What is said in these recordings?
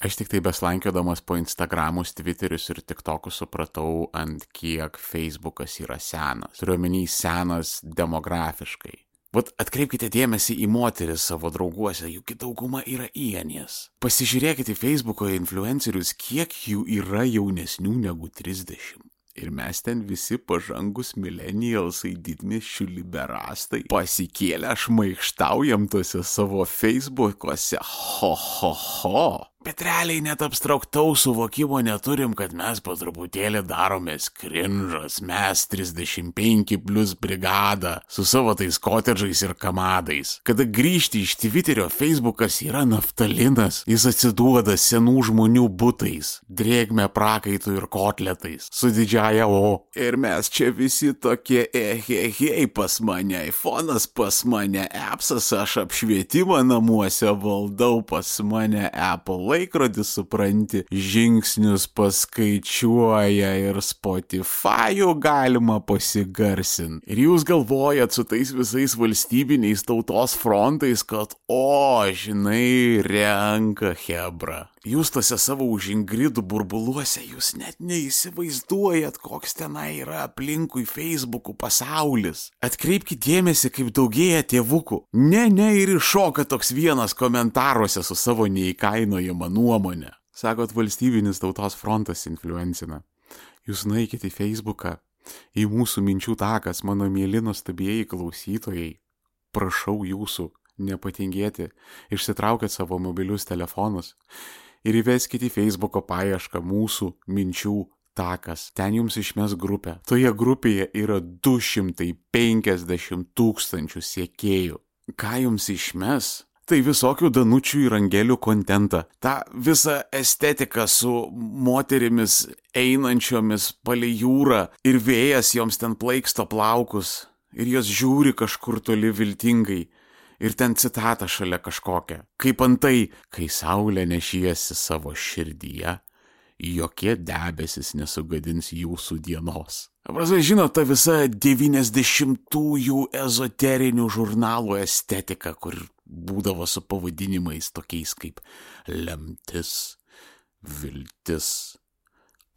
Aš tik tai beslankiodamas po Instagramus, Twitterius ir TikTokus supratau, ant kiek Facebookas yra senas. Turiuomenį senas demografiškai. Vat atkreipkite dėmesį į moteris savo drauguose, juk dauguma yra ienės. Pasižiūrėkite Facebooko influencerius, kiek jų yra jaunesnių negu 30. Ir mes ten visi pažangus millennialsai, didmiščių liberastai, pasikėlę šmaištaujam tuose savo Facebook'ose. Ho, ho, ho. Bet realiai net abstraktaus suvokimo neturim, kad mes po truputėlį daromės krinžas, mes 35 plus brigada su savo tais kotedžais ir kamadais. Kada grįžti iš Twitterio, Facebookas yra naftalinas, jis atsiduoda senų žmonių būtais, drėgme prakaitų ir kotletais, su didžiaja O. Ir mes čia visi tokie ehehei pas mane, iPhone'as pas mane, appsas aš apšvietimą namuose valdau pas mane, Apple laikrodį supranti, žingsnius paskaičiuoja ir Spotify'u galima pasigarsinti. Ir jūs galvojat su tais visais valstybiniais tautos frontais, kad o, žinai, renka Hebra. Jūs tose savo užingridų burbuluose, jūs net neįsivaizduojat, koks tenai yra aplinkui Facebook'ų pasaulis. Atkreipkite dėmesį, kaip daugėja tėvukų. Ne, ne ir iššoka toks vienas komentaruose su savo neįkainojama nuomonė. Sakot, valstybinis tautos frontas influencina. Jūs naikite į Facebooką, į mūsų minčių takas, mano mėly nuostabieji klausytojai. Prašau jūsų, nepatingėti, išsitraukit savo mobilius telefonus ir įveskite į Facebooko paiešką mūsų minčių takas. Ten jums išmes grupę. Toje grupėje yra 250 tūkstančių siekėjų. Ką jums išmes? Tai visokių danučių ir angelių kontentą. Ta visa estetika su moterimis einančiomis palei jūrą ir vėjas joms ten plaiksto plaukus ir jos žiūri kažkur toli viltingai ir ten citata šalia kažkokia. Kaip antai, kai saulė nešiesi savo širdyje, jokie debesis nesugadins jūsų dienos. Prasme, žinot, ta visa 90-ųjų ezoterinių žurnalų estetika, kur būdavo su pavadinimais tokiais kaip lemtis, viltis,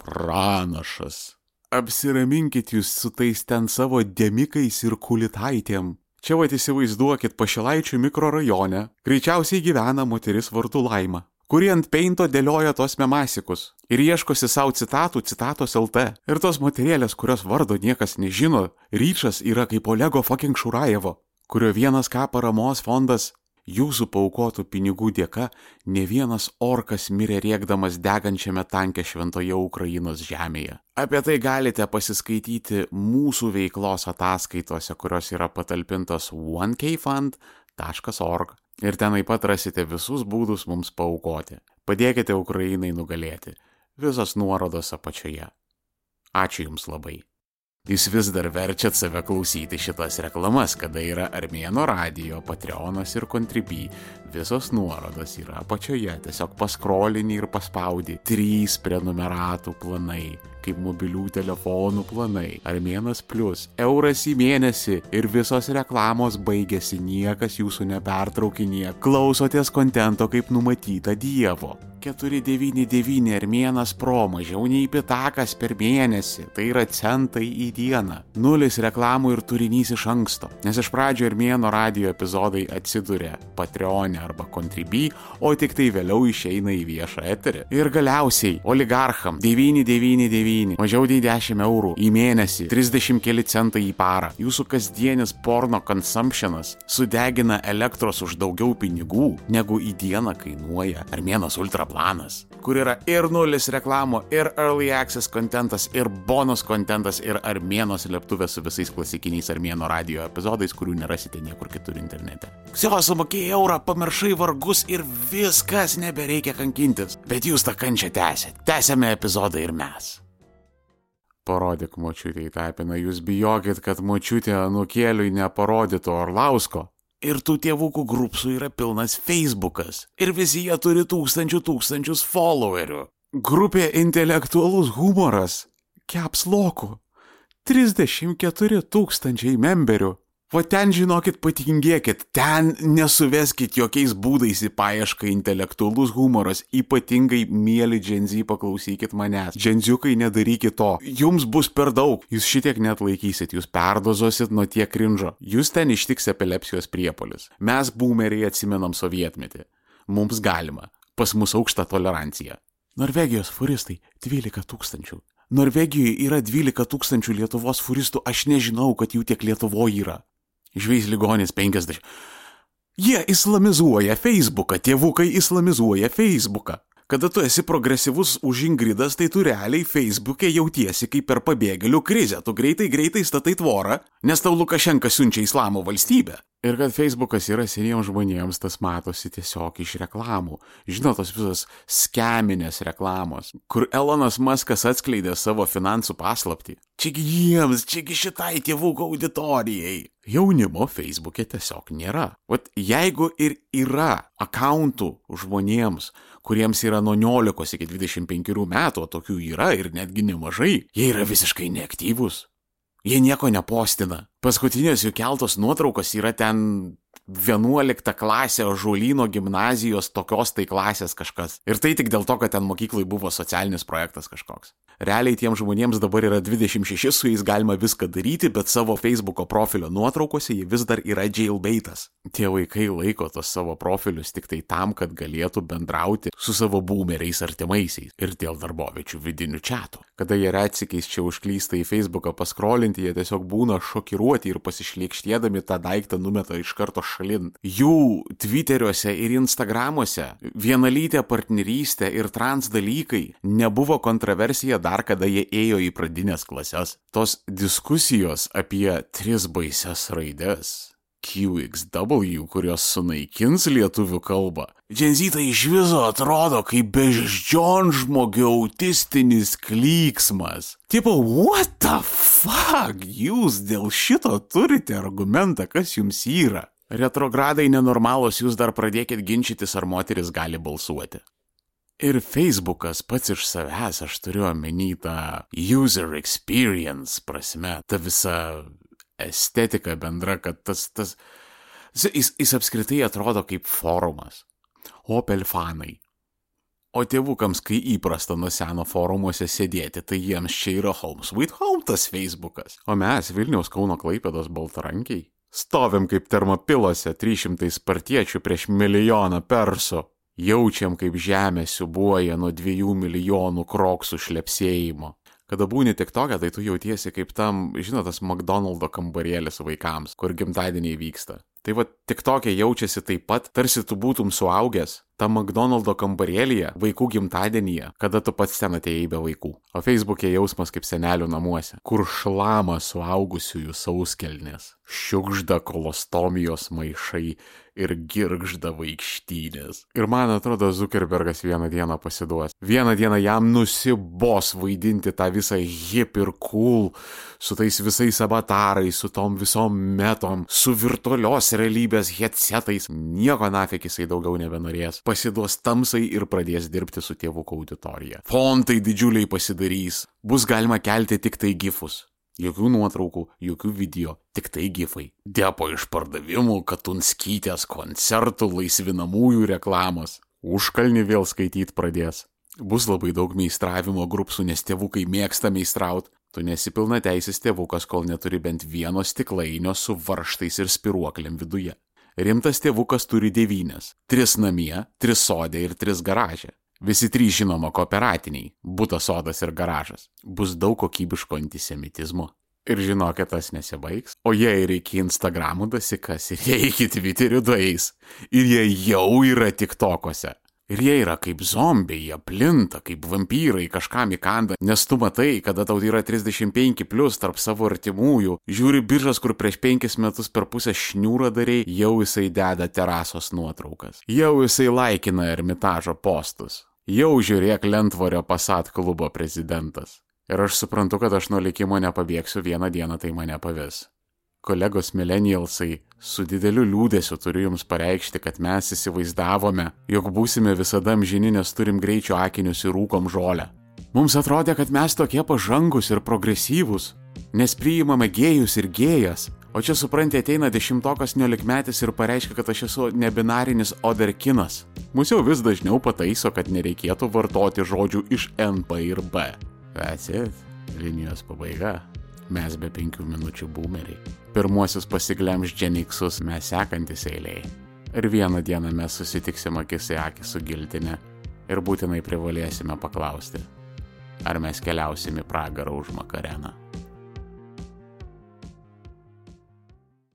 pranašas. Apsiraminkit jūs su tais ten savo demikais ir kulitaitėm, Čia va įsivaizduokit pašilaičių mikrorajone, greičiausiai gyvena moteris vardu Laima, kuri ant peinto dėlioja tos memasikus ir ieškosi savo citatų citatos LT. Ir tos moterėlės, kurios vardo niekas nežino, ryčas yra kaip Olego fucking Šurajevo, kurio vienas ką paramos fondas Jūsų paukotų pinigų dėka ne vienas orkas mirė rėkdamas degančiame tanke šventoje Ukrainos žemėje. Apie tai galite pasiskaityti mūsų veiklos ataskaitose, kurios yra patalpintos onekfund.org ir ten taip pat rasite visus būdus mums paukoti. Padėkite Ukrainai nugalėti. Visos nuorodos apačioje. Ačiū Jums labai. Jūs vis dar verčiat save klausyti šitas reklamas, kada yra Armėno radio, Patreonas ir Contribui. Visos nuorodos yra apačioje, tiesiog paskrolini ir paspaudi. Trys prenumeratų planai, kaip mobilių telefonų planai. Armėnas plus, euras į mėnesį ir visos reklamos baigėsi, niekas jūsų nepertraukinė. Klausotės kontento kaip numatyta Dievo. 499 armėnas pro mažiau nei pitakas per mėnesį, tai yra centai į dieną. Nulis reklamų ir turinys iš anksto, nes iš pradžio armėno radio epizodai atsiduria Patreonė e arba Contribui, o tik tai vėliau išeina į viešą eterį. Ir galiausiai oligarcham 999, mažiau nei 10 eurų į mėnesį, 30 keli centai į parą. Jūsų kasdienis porno consumptionas sudegina elektros už daugiau pinigų, negu į dieną kainuoja armėnas ultra planas, kur yra ir nulis reklamų, ir early access kontentas, ir bonus kontentas, ir armėno slėptuvė su visais klasikiniais armėno radio epizodais, kurių nerasite niekur kitur internete. Ksio, sumokėjai eurą, pamiršai vargus ir viskas, nebereikia kankintis. Bet jūs tą kančią tęsėte. Tęsėme epizodą ir mes. Parodyk močiutė į tapiną, jūs bijokit, kad močiutė nukėliui neparodytų Orlausko. Ir tų tėvukų grupsų yra pilnas Facebookas. Ir visi jie turi tūkstančių tūkstančius followerių. Grupė intelektualus humoras. Keps lokų. 34 tūkstančiai memberių. Va ten žinokit, patingėkit, ten nesuveskit jokiais būdais į paiešką intelektualus humoras, ypatingai mėly dženzy paklausykit manęs. Dženziukai nedarykit to, jums bus per daug, jūs šitiek net laikysit, jūs perdozosit nuo tiek krinžo, jūs ten ištiks epilepsijos priepolis. Mes boomeriai atsimenam sovietmetį, mums galima, pas mus aukšta tolerancija. Norvegijos furistai 12 tūkstančių. Norvegijoje yra 12 tūkstančių Lietuvos furistų, aš nežinau, kad jų tiek Lietuvoje yra. Žvėjs ligonis 50. Jie islamizuoja Facebooką, tėvukai islamizuoja Facebooką. Kada tu esi progresyvus už ingridas, tai tu realiai Facebook'e jautiesi kaip per pabėgėlių krizę. Tu greitai, greitai statai tvorą, nes tau Lukašenka siunčia islamo valstybę. Ir kad Facebookas yra seniems žmonėms, tas matosi tiesiog iš reklamų. Žinot, tos visos skeminės reklamos, kur Elonas Muskas atskleidė savo finansų paslapti. Čiagi jiems, čiagi šitai tėvų auditorijai. Jaunimo Facebook'e tiesiog nėra. Vat jeigu ir yra akauntų žmonėms, kuriems yra nuo 19 iki 25 metų, o tokių yra ir netgi nemažai, jie yra visiškai neaktyvūs. Jie nieko nepostina. Paskutinės jų keltos nuotraukos yra ten 11 klasė Žulyno gimnazijos tokios tai klasės kažkas. Ir tai tik dėl to, kad ten mokyklai buvo socialinis projektas kažkoks. Realiai tiem žmonėms dabar yra 26, su jais galima viską daryti, bet savo Facebook'o profilio nuotraukose jie vis dar yra jailbaitas. Tie vaikai laiko tos savo profilius tik tai tam, kad galėtų bendrauti su savo boomeriais artimaisiais ir dėl darbovičių vidinių čatų. Kada jie retsikiais čia užklysta į Facebook'ą paskrolinti, jie tiesiog būna šokiruoti ir pasišlėkštėdami tą daiktą numeta iš karto šalin. Jų Twitteriuose ir Instagramuose vienalytė partnerystė ir trans dalykai nebuvo kontroversija dar kada jie ėjo į pradinės klases. Tos diskusijos apie tris baises raides. QXW, kurios sunaikins lietuvių kalbą. Dženzyta iš viso atrodo kaip beždžionžmogio autistinis klyksmas. Tipo, what the fuck, jūs dėl šito turite argumentą, kas jums yra. Retrogradai nenormalus, jūs dar pradėkit ginčytis, ar moteris gali balsuoti. Ir Facebookas pats iš savęs, aš turiu omeny tą user experience prasme, ta visa estetika bendra, kad tas, tas, jis, jis apskritai atrodo kaip forumas. Opel fanai. O tėvukams, kai įprasta nuo seno forumuose sėdėti, tai jiems čia yra Home Sweet Home tas Facebookas. O mes Vilniaus Kauno Klaipėdos Baltarankiai stovim kaip termopilose 300 spartiečių prieš milijoną persų. Jaučiam, kaip žemė siubuoja nuo dviejų milijonų kroksų šlepsėjimo. Kada būni tik tokia, tai tu jautiesi kaip tam, žinot, tas McDonald'o kambarėlis vaikams, kur gimtadieniai vyksta. Tai va, tik tokia jaučiasi taip pat, tarsi tu būtum suaugęs, tam McDonald'o kambarėlyje, vaikų gimtadienyje, kada tu pats ten atėjai be vaikų. O Facebook'e jausmas kaip senelių namuose, kur šlama suaugusiųjų sauskelnės, šiukžda kolostomijos maišai ir girgžda vaikštynės. Ir man atrodo, Zuckerbergas vieną dieną pasiduos. Vieną dieną jam nusibos vaidinti tą visą hip ir cool, su tais visais avatarais, su tom visom metom, su virtualios realybės headsetais. Nieko nafik jisai daugiau nebenorės. Pasiduos tamsai ir pradės dirbti su tėvų auditorija. Fontai didžiuliai pasidarys. Bus galima kelti tik tai gifus. Jokių nuotraukų, jokių video, tik tai gifai. Depo išpardavimų, katunskytės, koncertų, laisvinamųjų reklamos. Užkalnį vėl skaityti pradės. Bus labai daug meistravimo grupsų, nes tėvukai mėgsta meistraut. Tu nesipilna teisės tėvukas, kol neturi bent vieno stiklainio su varštais ir spiruoklėm viduje. Rimtas tėvukas turi devynės - tris namie, tris sodė ir tris garažė. Visi trys žinoma kooperatiniai - būtas sodas ir garažas. Bus daug kokybiško antisemitizmo. Ir žinokit, tas nesibaigs. O jie ir iki Instagramų dasikas, ir jie iki Twitterių daeis. Ir jie jau yra tik tokose. Ir jie yra kaip zombiai, jie plinta, kaip vampyrai kažkam įkanda, nes tu matai, kada tau yra 35 plus tarp savo artimųjų, žiūri biržas, kur prieš penkis metus per pusę šniūrą dariai, jau jisai deda terasos nuotraukas, jau jisai laikina ermitažo postus, jau žiūrėk Lentvorio Pasat klubo prezidentas. Ir aš suprantu, kad aš nuo likimo nepabėgsiu vieną dieną, tai mane pavis. Kolegos millennialsai, su dideliu liūdėsiu turiu jums pareikšti, kad mes įsivaizdavome, jog būsime visada amžini, nes turim greičio akinius ir rūkom žolę. Mums atrodė, kad mes tokie pažangus ir progresyvūs, nes priimame gėjus ir gėjas, O čia supranti, ateina dešimtokas nelikmetis ir pareiškia, kad aš esu nebinarinis oderkinas. Mūsų jau vis dažniau pataiso, kad nereikėtų vartoti žodžių iš NP ir B. That's it. Linijos pabaiga. Mes be penkių minučių boomeriai. Pirmuosius pasiglemž Dženiksus mes sekantis eiliai. Ir vieną dieną mes susitiksim akis į akį su giltinė ir būtinai privalėsime paklausti, ar mes keliausim į pragarą už makareną.